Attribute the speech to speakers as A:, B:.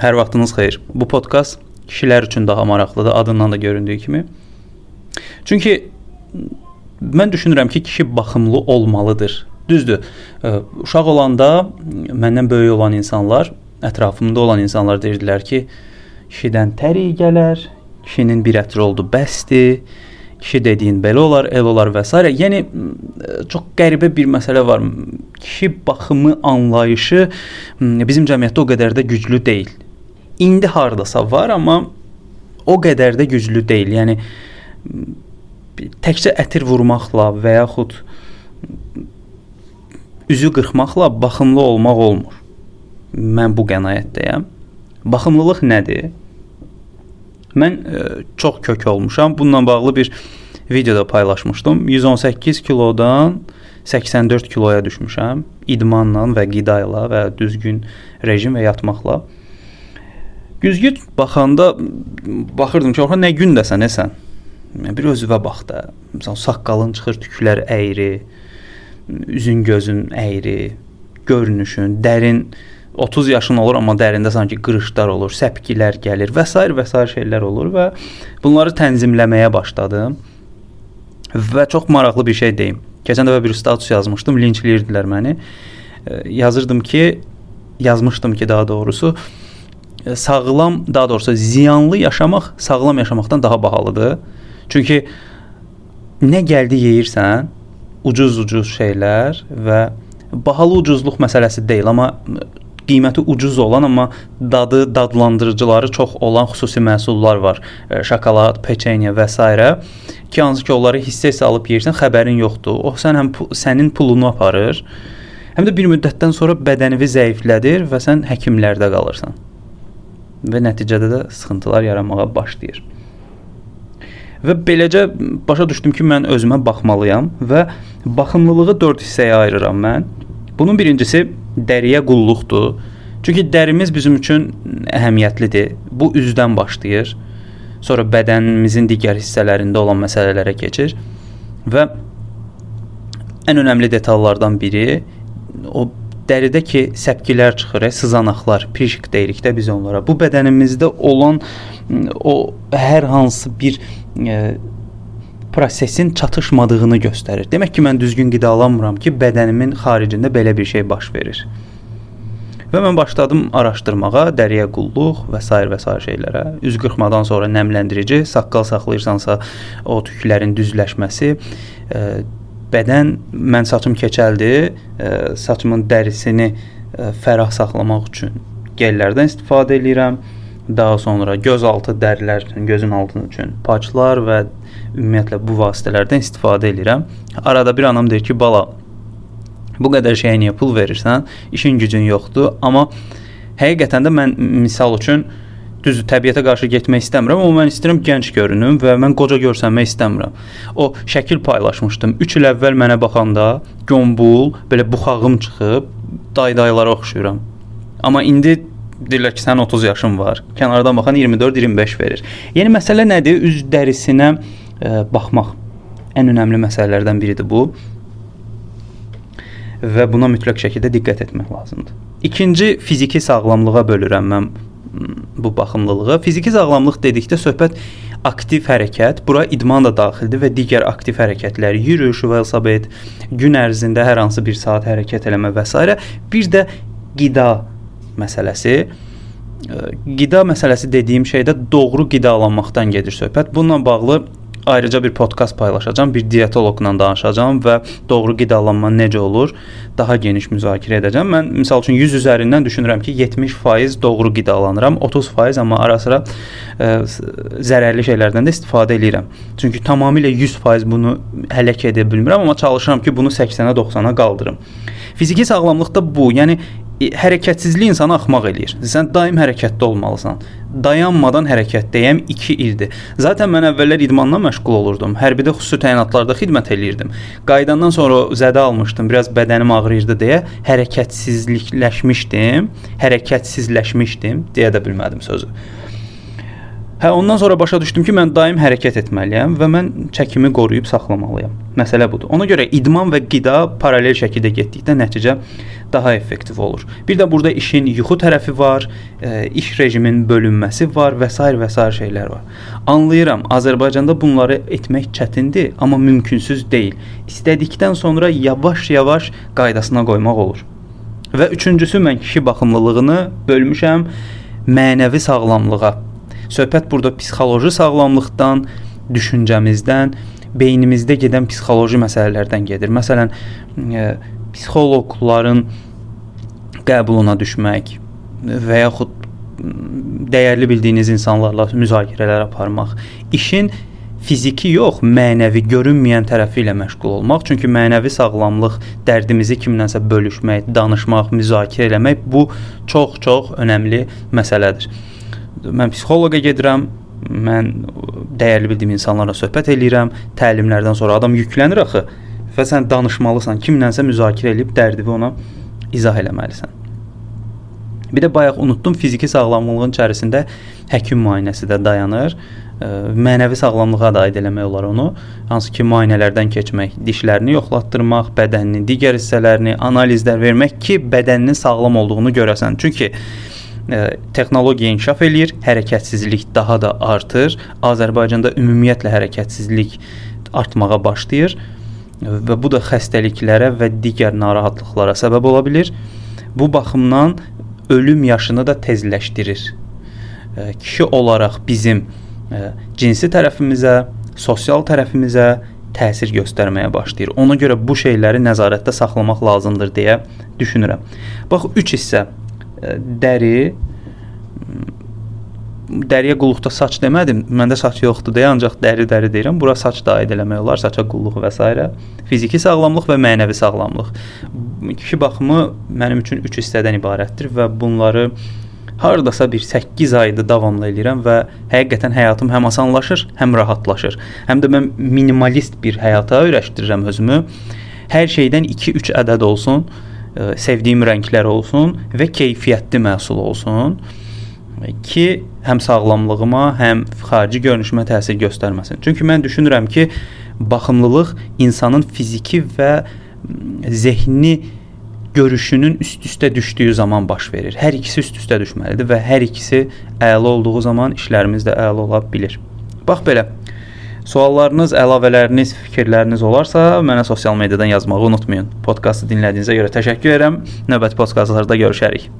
A: Hər vaxtınız xeyir. Bu podkast kişilər üçün daha maraqlıdır, adından da göründüyü kimi. Çünki mən düşünürəm ki, kişi baxımlı olmalıdır. Düzdür. Uşaq olanda məndən böyük olan insanlar, ətrafımda olan insanlar deyirdilər ki, kişidən təri gələr, kişinin bir ətri oldu, bəsdir. Kişi dediyin belə olar, el olar və s. Yəni çox qəribə bir məsələ var. Kişi baxımı anlayışı bizim cəmiyyətdə o qədər də güclü deyil. İndi hardasa var, amma o qədər də güclü deyil. Yəni təkcə ətir vurmaqla və yaxud üzü qırxmaqla baxımlı olmaq olmur. Mən bu qənaətdəyəm. Baxımlılıq nədir? Mən ə, e, çox kök olmuşam. Bununla bağlı bir videoda paylaşmışdım. 118 kilodan 84 kiloya düşmüşəm. İdmanla və qida ilə və düzgün rejim və yatmaqla. Güzgü baxanda baxırdım ki, orada nə gündəsən, nəsən? Bir özünə bax da. Məsələn, saqqalın çıxır, tüklər əyri, üzün gözün əyri, görünüşün, dərin 30 yaşın olur amma dərində sanki qırışlar olur, səpkilər gəlir və s. və s. şeylər olur və bunları tənzimləməyə başladım. Və çox maraqlı bir şey deyim. Keçən dəfə bir status yazmışdım, linçləyirdilər məni. Yazırdım ki, yazmışdım ki, daha doğrusu sağlam, daha doğrusu ziyanlı yaşamaq sağlam yaşamaqdan daha bahalıdır. Çünki nə gəldi yeyirsən, ucuz-ucuz şeylər və bahalı ucuzluq məsələsi deyil, amma qiyməti ucuz olan amma dadı, dadlandırıcıları çox olan xüsusi məhsullar var. E, şokolad, peçenya və s. ki, hansı ki, onları hissə alıb yeyirsən, xəbərin yoxdur. O sən həm sənin pulunu aparır, həm də bir müddətdən sonra bədənini zəiflədir və sən həkimlərdə qalırsan. Və nəticədə də sıxıntılar yaranmağa başlayır. Və beləcə başa düşdüm ki, mən özümə baxmalıyam və baxımlılığı 4 hissəyə ayırıram mən. Bunun birincisi dəriyə qulluqdur. Çünki dərimiz bizim üçün əhəmiyyətlidir. Bu üzdən başlayır. Sonra bədənimizin digər hissələrində olan məsələlərə keçir və ən önəmli detallardan biri o dəridəki səpkilər çıxır, sızanaqlar, pişik deyirik də biz onlara. Bu bədənimizdə olan o hər hansı bir e, prosesin çatışmadığını göstərir. Demək ki, mən düzgün qidalanmıram ki, bədənimin xaricində belə bir şey baş verir. Və mən başladım araşdırmağa, dəriyə qulluq və s. və s. şeylərə. Üz qırxmadan sonra nəmləndirici, saqqal saxlayırsansa o tüklərin düzləşməsi, ə, bədən mən saçım keçəldi, ə, saçımın dərisini ə, fərah saxlamaq üçün gellərdən istifadə edirəm. Daha sonra göz altı dərilər üçün, gözün altı üçün paçlar və ümumiyyətlə bu vasitələrdən istifadə edirəm. Arada bir anam deyir ki, bala, bu qədər şeyə niyə pul verirsən? İşin gücün yoxdur. Amma həqiqətən də mən misal üçün düz təbiətə qarşı getmək istəmirəm, amma mən istəyirəm gənc görünüm və mən qoca görsənmək istəmirəm. O şəkil paylaşmışdım. 3 il əvvəl mənə baxanda gömbul, belə buxağım çıxıb, day-daylara oxşuyuram. Amma indi deyirlər ki, sənin 30 yaşın var. Kənardan baxan 24-25 verir. Yəni məsələ nədir? Üz dərisinə ə, e, baxmaq ən önəmli məsələlərdən biridir bu. Və buna mütləq şəkildə diqqət etmək lazımdır. İkinci fiziki sağlamlığa bölürəm mən bu baxımlılığı. Fiziki sağlamlıq dedikdə söhbət aktiv hərəkət, bura idman da daxildir və digər aktiv hərəkətlər, yürüyüş, velosiped, gün ərzində hər hansı bir saat hərəkət eləmə və s. bir də qida məsələsi qida məsələsi dediyim şeydə doğru qidalanmaqdan gedir söhbət. Bununla bağlı ayrıca bir podkast paylaşacağam, bir dietoloqla danışacağam və doğru qidalanma necə olur, daha geniş müzakirə edəcəm. Mən məsəl üçün 100 üzərindən düşünürəm ki, 70% doğru qidalanıram, 30% amma ara-sıra ə, zərərli şeylərdən də istifadə edirəm. Çünki tamamilə 100% bunu həlak edə bilmirəm, amma çalışıram ki, bunu 80-ə 90-a qaldırım. Fiziki sağlamlıqda bu, yəni hərəkətsizlik insanı axmaq eləyir. Sən daim hərəkətdə olmalısan. Dayanmadan hərəkətdəyəm 2 ildir. Zaten mən əvvəllər idmanla məşğul olurdum. Hərbidə xüsusi təyinatlarda xidmət eləyirdim. Qayıdandan sonra zədə almışdım, biraz bədənim ağrıyırdı deyə hərəkətsizlikləşmişdim. Hərəkətsizləşmişdim deyə də bilmədim sözü. Hə, ondan sonra başa düşdüm ki, mən daim hərəkət etməliyəm və mən çəkimi qoruyub saxlamalıyam. Məsələ budur. Ona görə idman və qida paralel şəkildə getdikdə nəticə daha effektiv olur. Bir də burada işin yuxu tərəfi var, e, iş rejimin bölünməsi var və s. və s. şeylər var. Anlayıram, Azərbaycanda bunları etmək çətindir, amma mümkünsüz deyil. İstədikdən sonra yavaş-yavaş qaydasına qoymaq olur. Və üçüncüsü mən kişi baxımlılığını bölmüşəm mənəvi sağlamlığa. Söhbət burada psixoloji sağlamlıqdan, düşüncəmizdən, beynimizdə gedən psixoloji məsələlərdən gedir. Məsələn, e, psixoloqların qəbuluna düşmək və yaxud dəyərli bildiyiniz insanlarla müzakirələr aparmaq, işin fiziki yox, mənəvi görünməyən tərəfi ilə məşğul olmaq. Çünki mənəvi sağlamlıq, dərdimizi kimlənsə bölüşmək, danışmaq, müzakirə eləmək bu çox-çox önəmli məsələdir mən psixoloqa gedirəm, mən dəyərli bildiyim insanlarla söhbət eləyirəm, təlimlərdən sonra adam yüklənir axı və sən danışmalısan, kimlənsə müzakirə edib dərdini ona izah eləməlisən. Bir də bayaq unutdum, fiziki sağlamlığın içərisində həkim müayinəsi də dayanır. Mənəvi sağlamlığa da aid eləmək olar onu. Hansı ki, müayinələrdən keçmək, dişlərini yoxlatdırmaq, bədəninin digər hissələrini, analizlər vermək ki, bədəninin sağlam olduğunu görəsən. Çünki texnologiya inkişaf eləyir, hərəkətsizlik daha da artır. Azərbaycanda ümumiyyətlə hərəkətsizlik artmağa başlayır və bu da xəstəliklərə və digər narahatlıqlara səbəb ola bilər. Bu baxımdan ölüm yaşını da tezləşdirir. Kişi olaraq bizim cinsi tərəfimizə, sosial tərəfimizə təsir göstərməyə başlayır. Ona görə bu şeyləri nəzarətdə saxlamaq lazımdır deyə düşünürəm. Bax 3 hissə dəri dəriyə qulluqda saç demədim. Məndə saç yoxdur deyə ancaq dəri-dəri deyirəm. Bura saç da aid eləmək olar, saça qulluq və s. Fiziki sağlamlıq və mənəvi sağlamlıq. İki baxımı mənim üçün 3 hissədən ibarətdir və bunları hardasa bir 8 aydır davamlı eləyirəm və həqiqətən həyatım həm asanlaşır, həm rahatlaşır. Həm də mən minimalist bir həyata öyrəşdirirəm özümü. Hər şeydən 2-3 ədəd olsun ə, sevdiyim rənglər olsun və keyfiyyətli məhsul olsun ki, həm sağlamlığıma, həm xarici görünüşümə təsir göstərməsin. Çünki mən düşünürəm ki, baxımlılıq insanın fiziki və zehni görüşünün üst-üstə düşdüyü zaman baş verir. Hər ikisi üst-üstə düşməlidir və hər ikisi əla olduğu zaman işlərimiz də əla ola bilər. Bax belə. Suallarınız, əlavələriniz, fikirləriniz olarsa, mənə sosial mediadan yazmağı unutmayın. Podkastı dinlədiyinizə görə təşəkkür edirəm. Növbəti podkastlarda görüşərik.